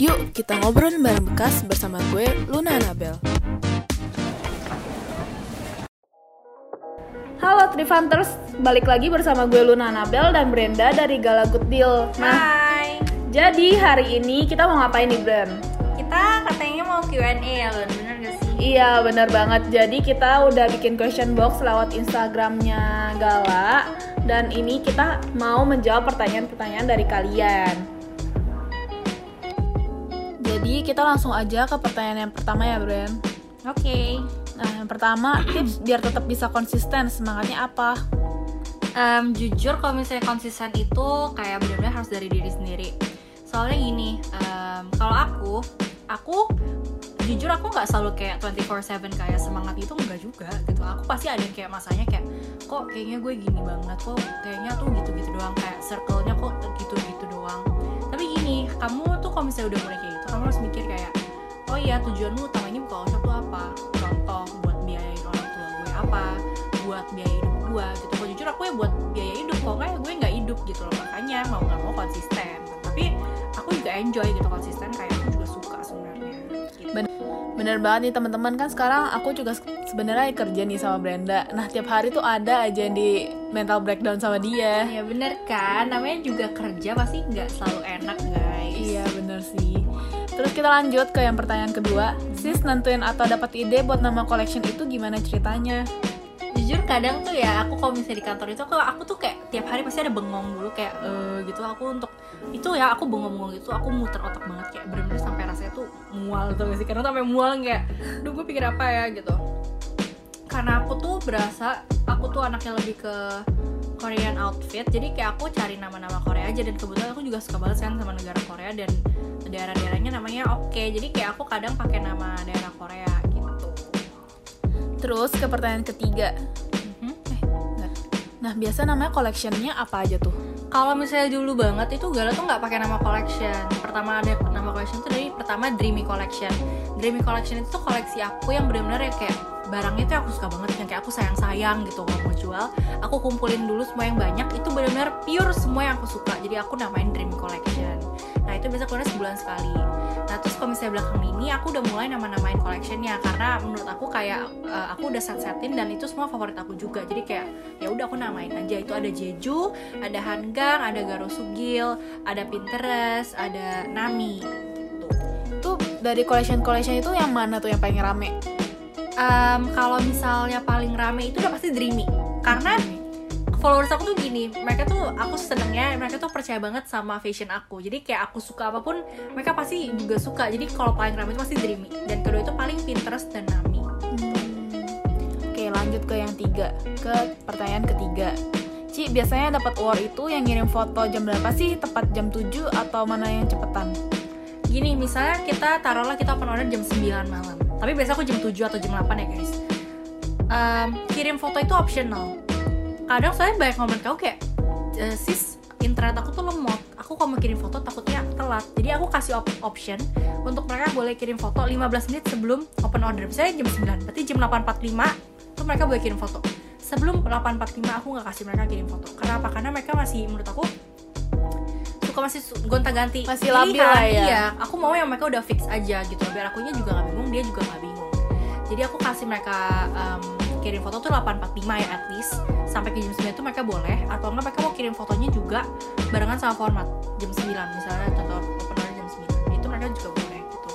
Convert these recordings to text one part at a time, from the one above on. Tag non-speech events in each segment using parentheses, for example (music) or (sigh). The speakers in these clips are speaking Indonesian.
Yuk kita ngobrol bareng bekas bersama gue Luna Anabel. Halo Trifunters, balik lagi bersama gue Luna Anabel dan Brenda dari Gala Good Deal. Nah, Hai, jadi hari ini kita mau ngapain nih Bren? kita katanya mau Q&A ya Lun, bener gak sih? Iya bener banget, jadi kita udah bikin question box lewat Instagramnya Gala Dan ini kita mau menjawab pertanyaan-pertanyaan dari kalian Jadi kita langsung aja ke pertanyaan yang pertama ya Bren Oke. Nah yang pertama, tips biar tetap bisa konsisten, semangatnya apa? Em, Jujur kalau misalnya konsisten itu kayak benar-benar harus dari diri sendiri. Soalnya gini, em, kalau aku, aku jujur aku nggak selalu kayak 24/7 kayak semangat itu enggak juga gitu. Aku pasti ada yang kayak masanya kayak kok kayaknya gue gini banget kok kayaknya tuh gitu-gitu doang kayak circle-nya kok gitu-gitu doang kamu tuh kalau misalnya udah mulai kayak gitu kamu harus mikir kayak oh iya tujuanmu utamanya buka usaha tuh apa? Contoh buat biayain orang tua gue apa? Buat biaya hidup gue gitu. Kalau jujur aku ya buat biaya hidup kok nggak ya gue nggak hidup gitu loh. Makanya mau nggak mau konsisten. Tapi aku juga enjoy gitu konsisten kayak aku juga suka sebenarnya. Gitu. Bener banget nih teman-teman. Kan sekarang aku juga se- sebenarnya kerja nih sama Brenda. Nah tiap hari tuh ada aja di mental breakdown sama dia. ya bener kan? Namanya juga kerja pasti nggak selalu enak guys Iya bener sih. Terus kita lanjut ke yang pertanyaan kedua. Sis nentuin atau dapat ide buat nama collection itu gimana ceritanya? jujur kadang tuh ya aku kalau misalnya di kantor itu aku aku tuh kayak tiap hari pasti ada bengong dulu kayak eh gitu aku untuk itu ya aku bengong-bengong itu aku muter otak banget kayak bener-bener sampai rasanya tuh mual tuh sih karena sampai mual kayak duh gue pikir apa ya gitu karena aku tuh berasa aku tuh anaknya lebih ke Korean outfit jadi kayak aku cari nama-nama Korea aja dan kebetulan aku juga suka banget kan sama negara Korea dan daerah-daerahnya namanya oke jadi kayak aku kadang pakai nama daerah Korea gitu Terus ke pertanyaan ketiga. Mhm. Eh, enggak. Nah biasa namanya collectionnya apa aja tuh? Kalau misalnya dulu banget itu Gala tuh nggak pakai nama collection. Pertama ada nama collection tuh dari pertama Dreamy Collection. Dreamy Collection itu tuh koleksi aku yang benar-benar ya kayak barangnya tuh aku suka banget yang kayak aku sayang-sayang gitu kalau mau jual. Aku kumpulin dulu semua yang banyak itu benar-benar pure semua yang aku suka. Jadi aku namain Dreamy Collection. Nah itu biasa keluar sebulan sekali. Nah terus kalau misalnya belakang ini aku udah mulai nama-namain collectionnya karena menurut aku kayak eh, aku udah set-setin dan itu semua favorit aku juga. Jadi kayak ya udah aku namain aja itu ada Jeju, ada Hanggang, ada Garo Sugil, ada Pinterest, ada Nami gitu. Tuh dari collection-collection itu yang mana tuh yang paling rame? Em, kalau misalnya paling rame itu udah pasti Dreamy. Karena followers aku tuh gini mereka tuh aku senengnya mereka tuh percaya banget sama fashion aku. Jadi kayak aku suka apa pun mereka pasti juga suka. Jadi kalau paling rame itu pasti Dreamy. Dan kedua itu paling Pinterest dan Nami. Oke lanjut ke yang tiga. Ke pertanyaan ketiga. Ci, biasanya dapat award itu yang ngirim foto jam berapa sih? Tepat jam 7 atau mana yang cepetan? gini misalnya kita taruhlah kita open order jam 9 malam tapi biasa aku jam 7 atau jam 8 ya guys. Em, kirim foto itu optional. Kadang saya banyak komen kau kayak "Eh, sis internet aku tuh lemot. Aku kalau mau kirim foto takutnya telat. Jadi aku kasih op- option untuk mereka boleh kirim foto 15 menit sebelum open order. Misalnya jam 9 berarti jam 8.45 tuh mereka boleh kirim foto. Sebelum 8.45 aku nggak kasih mereka kirim foto. Karena apa? Karena mereka masih menurut aku suka masih gonta-ganti. Masih labil lah ya. iya aku mau yang mereka udah fix aja gitu biar akunya juga nggak bingung dia juga nggak bingung. Jadi aku kasih mereka em, kirim foto tuh 845 ya at least. Sampai ke jam 9 itu mereka boleh. Atau enggak mereka mau kirim fotonya juga barengan sama format. Jam 9 misalnya contoh open order jam 9 itu mereka juga boleh gitu.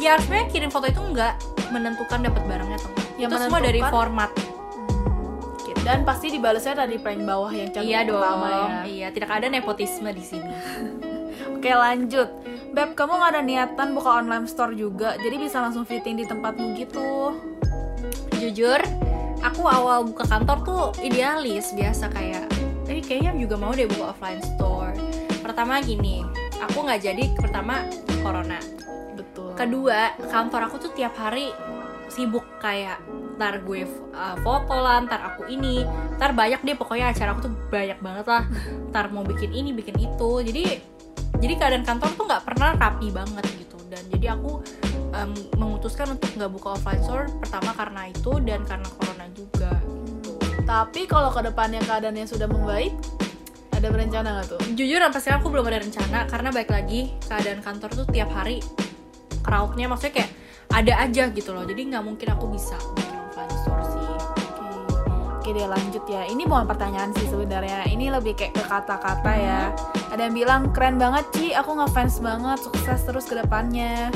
Ya sebenarnya kirim foto itu enggak menentukan dapat barangnya atau enggak. Yang itu semua dari format Dan pasti dibalasnya dari paling bawah yang cantik iya dong. ya. iya tidak ada nepotisme di sini. (laughs) Oke lanjut. Beb, kamu gak ada niatan buka online store juga Jadi bisa langsung fitting di tempatmu gitu. Jujur aku awal buka kantor tuh idealis biasa kayak. Eh kayaknya juga mau deh buka offline store. Pertama gini aku nggak jadi pertama corona. Betul. Kedua kantor aku tuh tiap hari sibuk kayak ntar gue uh, foto lah ntar aku ini ntar banyak deh pokoknya acara aku tuh banyak banget lah. Ntar mau bikin ini bikin itu. Jadi jadi keadaan kantor tuh nggak pernah rapi banget gitu. Dan jadi aku em, memutuskan untuk nggak buka offline store pertama karena itu dan karena corona juga gitu. Tapi kalau ke depannya keadaannya sudah membaik Ada Ada berencana nggak tuh? jujur sampai sekarang aku belum ada rencana. Karena baik lagi keadaan kantor tuh tiap hari crowdnya maksudnya kayak ada aja gitu loh. Jadi nggak mungkin aku bisa bikin offline store sih. Oke, Oke deh lanjut ya. Ini bukan pertanyaan sih sebenarnya. Ini lebih kayak ke kata-kata ya. Ada yang bilang keren banget Ci, aku ngefans banget, sukses terus ke depannya.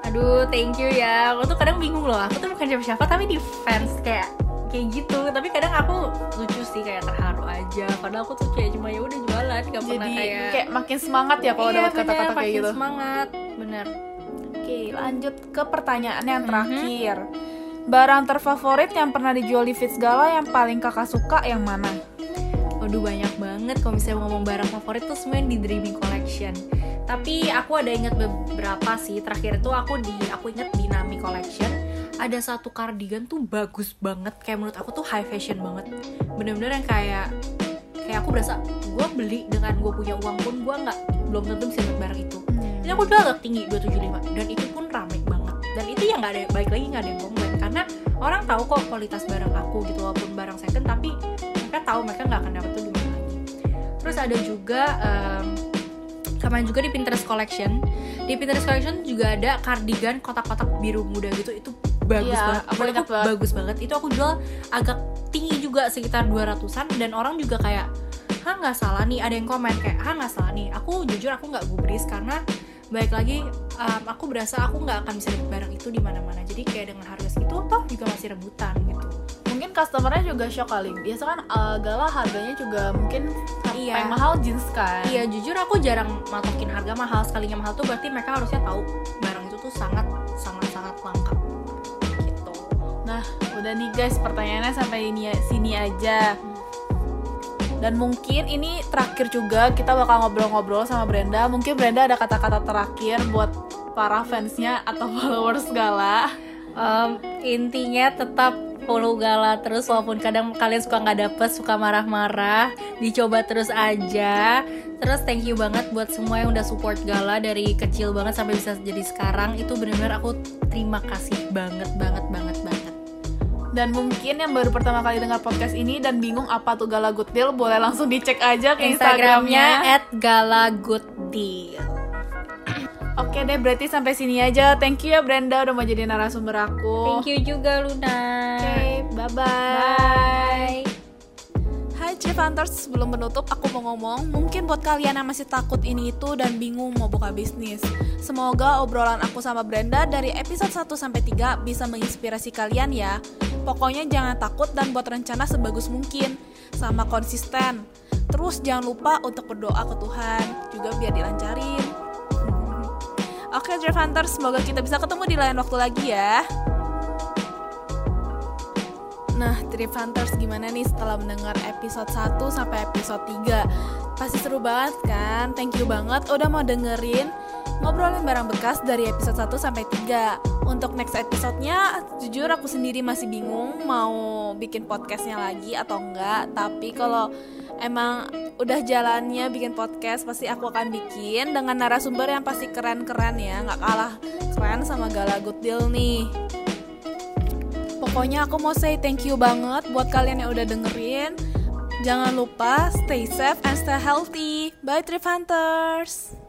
aduh thank you ya. Aku tuh kadang bingung loh. Aku tuh bukan siapa-siapa tapi di fans kayak kayak gitu. Tapi kadang aku lucu sih kayak terharu aja. Padahal aku tuh kayak cuma ya udah jualan. Gak pernah Jadi kayak kayak makin semangat ya kalau Iya, dapat kata-kata kayak gitu. semangat. Bener Oke, lanjut ke pertanyaan yang Mhm. terakhir. Barang terfavorit yang pernah dijual di Fits Gala yang paling kakak suka yang mana? Waduh banyak banget. Kalau misalnya ngomong barang favorit tuh semua yang di Dreaming Collection. Tapi aku ada inget beberapa sih. Terakhir itu aku di aku inget di Nami Collection Ada satu cardigan tuh bagus banget. Kayak menurut aku tuh high fashion banget. Bener-bener yang kayak Kayak aku berasa gue beli dengan gue punya uang pun gue nggak belum tentu bisa dapat barang itu aku jual agak tinggi 275 dan itu pun rame banget. Dan itu yang nggak ada baik lagi nggak ada yang komplain. Karena orang tahu kok kualitas barang aku gitu walaupun barang second tapi mereka tahu mereka nggak akan dapat tuh di mana lagi. Terus ada juga em, kemarin juga di Pinterest Collection. Di Pinterest Collection juga ada cardigan kotak-kotak biru muda gitu. Itu bagus Iya, banget. aku banget. bagus banget. Itu aku jual agak tinggi juga sekitar 200an dan orang juga kayak Hah nggak salah nih. Ada yang komen kayak Hah nggak salah nih. Aku jujur aku nggak gubris karena baik lagi um, aku berasa aku nggak akan bisa dapat barang itu di mana-mana jadi kayak dengan harga segitu toh juga masih rebutan gitu Mungkin customernya juga shock kali. Biasa kan uh, Gala harganya juga mungkin Iya. mahal jeans kan. iya jujur aku jarang matokin harga mahal sekalinya mahal tuh berarti mereka harusnya tahu barang itu tuh sangat sangat sangat langka gitu Nah, udah nih guys, pertanyaannya sampai ini sini aja. Dan mungkin ini terakhir juga kita bakal ngobrol-ngobrol sama Brenda. Mungkin Brenda ada kata-kata terakhir buat para fansnya atau (laughs) followers Gala. Em, intinya tetap follow Gala terus walaupun kadang kalian suka nggak dapet suka marah-marah dicoba terus aja terus thank you banget buat semua yang udah support Gala dari kecil banget sampai bisa jadi sekarang itu benar-benar aku terima kasih banget banget banget Dan mungkin yang baru pertama kali dengar podcast ini dan bingung apa tuh Gala Good Deal, boleh langsung dicek aja ke Instagramnya. @galagooddeal Oke deh, berarti sampai sini aja. Thank you ya Brenda udah mau jadi narasumber aku. thank you juga Luna Oke, bye-bye. bye Hai Chief Hunters, sebelum menutup aku mau ngomong Mungkin buat kalian yang masih takut ini itu dan bingung mau buka bisnis Semoga obrolan aku sama Brenda dari episode 1 sampai 3 bisa menginspirasi kalian ya Pokoknya jangan takut dan buat rencana sebagus mungkin. Sama konsisten. Terus jangan lupa untuk berdoa ke Tuhan. Juga biar dilancarin. (laughs) Oke Drive Hunters, semoga kita bisa ketemu di lain waktu lagi ya. Nah, Trip Hunters gimana nih setelah mendengar episode 1 sampai episode 3? Pasti seru banget kan? Thank you banget udah mau dengerin ngobrolin barang bekas dari episode 1 sampai 3. Untuk next episode-nya, jujur aku sendiri masih bingung mau bikin podcastnya lagi atau enggak. Tapi kalau emang udah jalannya bikin podcast, pasti aku akan bikin dengan narasumber yang pasti keren-keren ya. Nggak kalah keren sama Gala Good Deal nih. Pokoknya aku mau say thank you banget buat kalian yang udah dengerin. Jangan lupa stay safe and stay healthy. Bye Trip Hunters.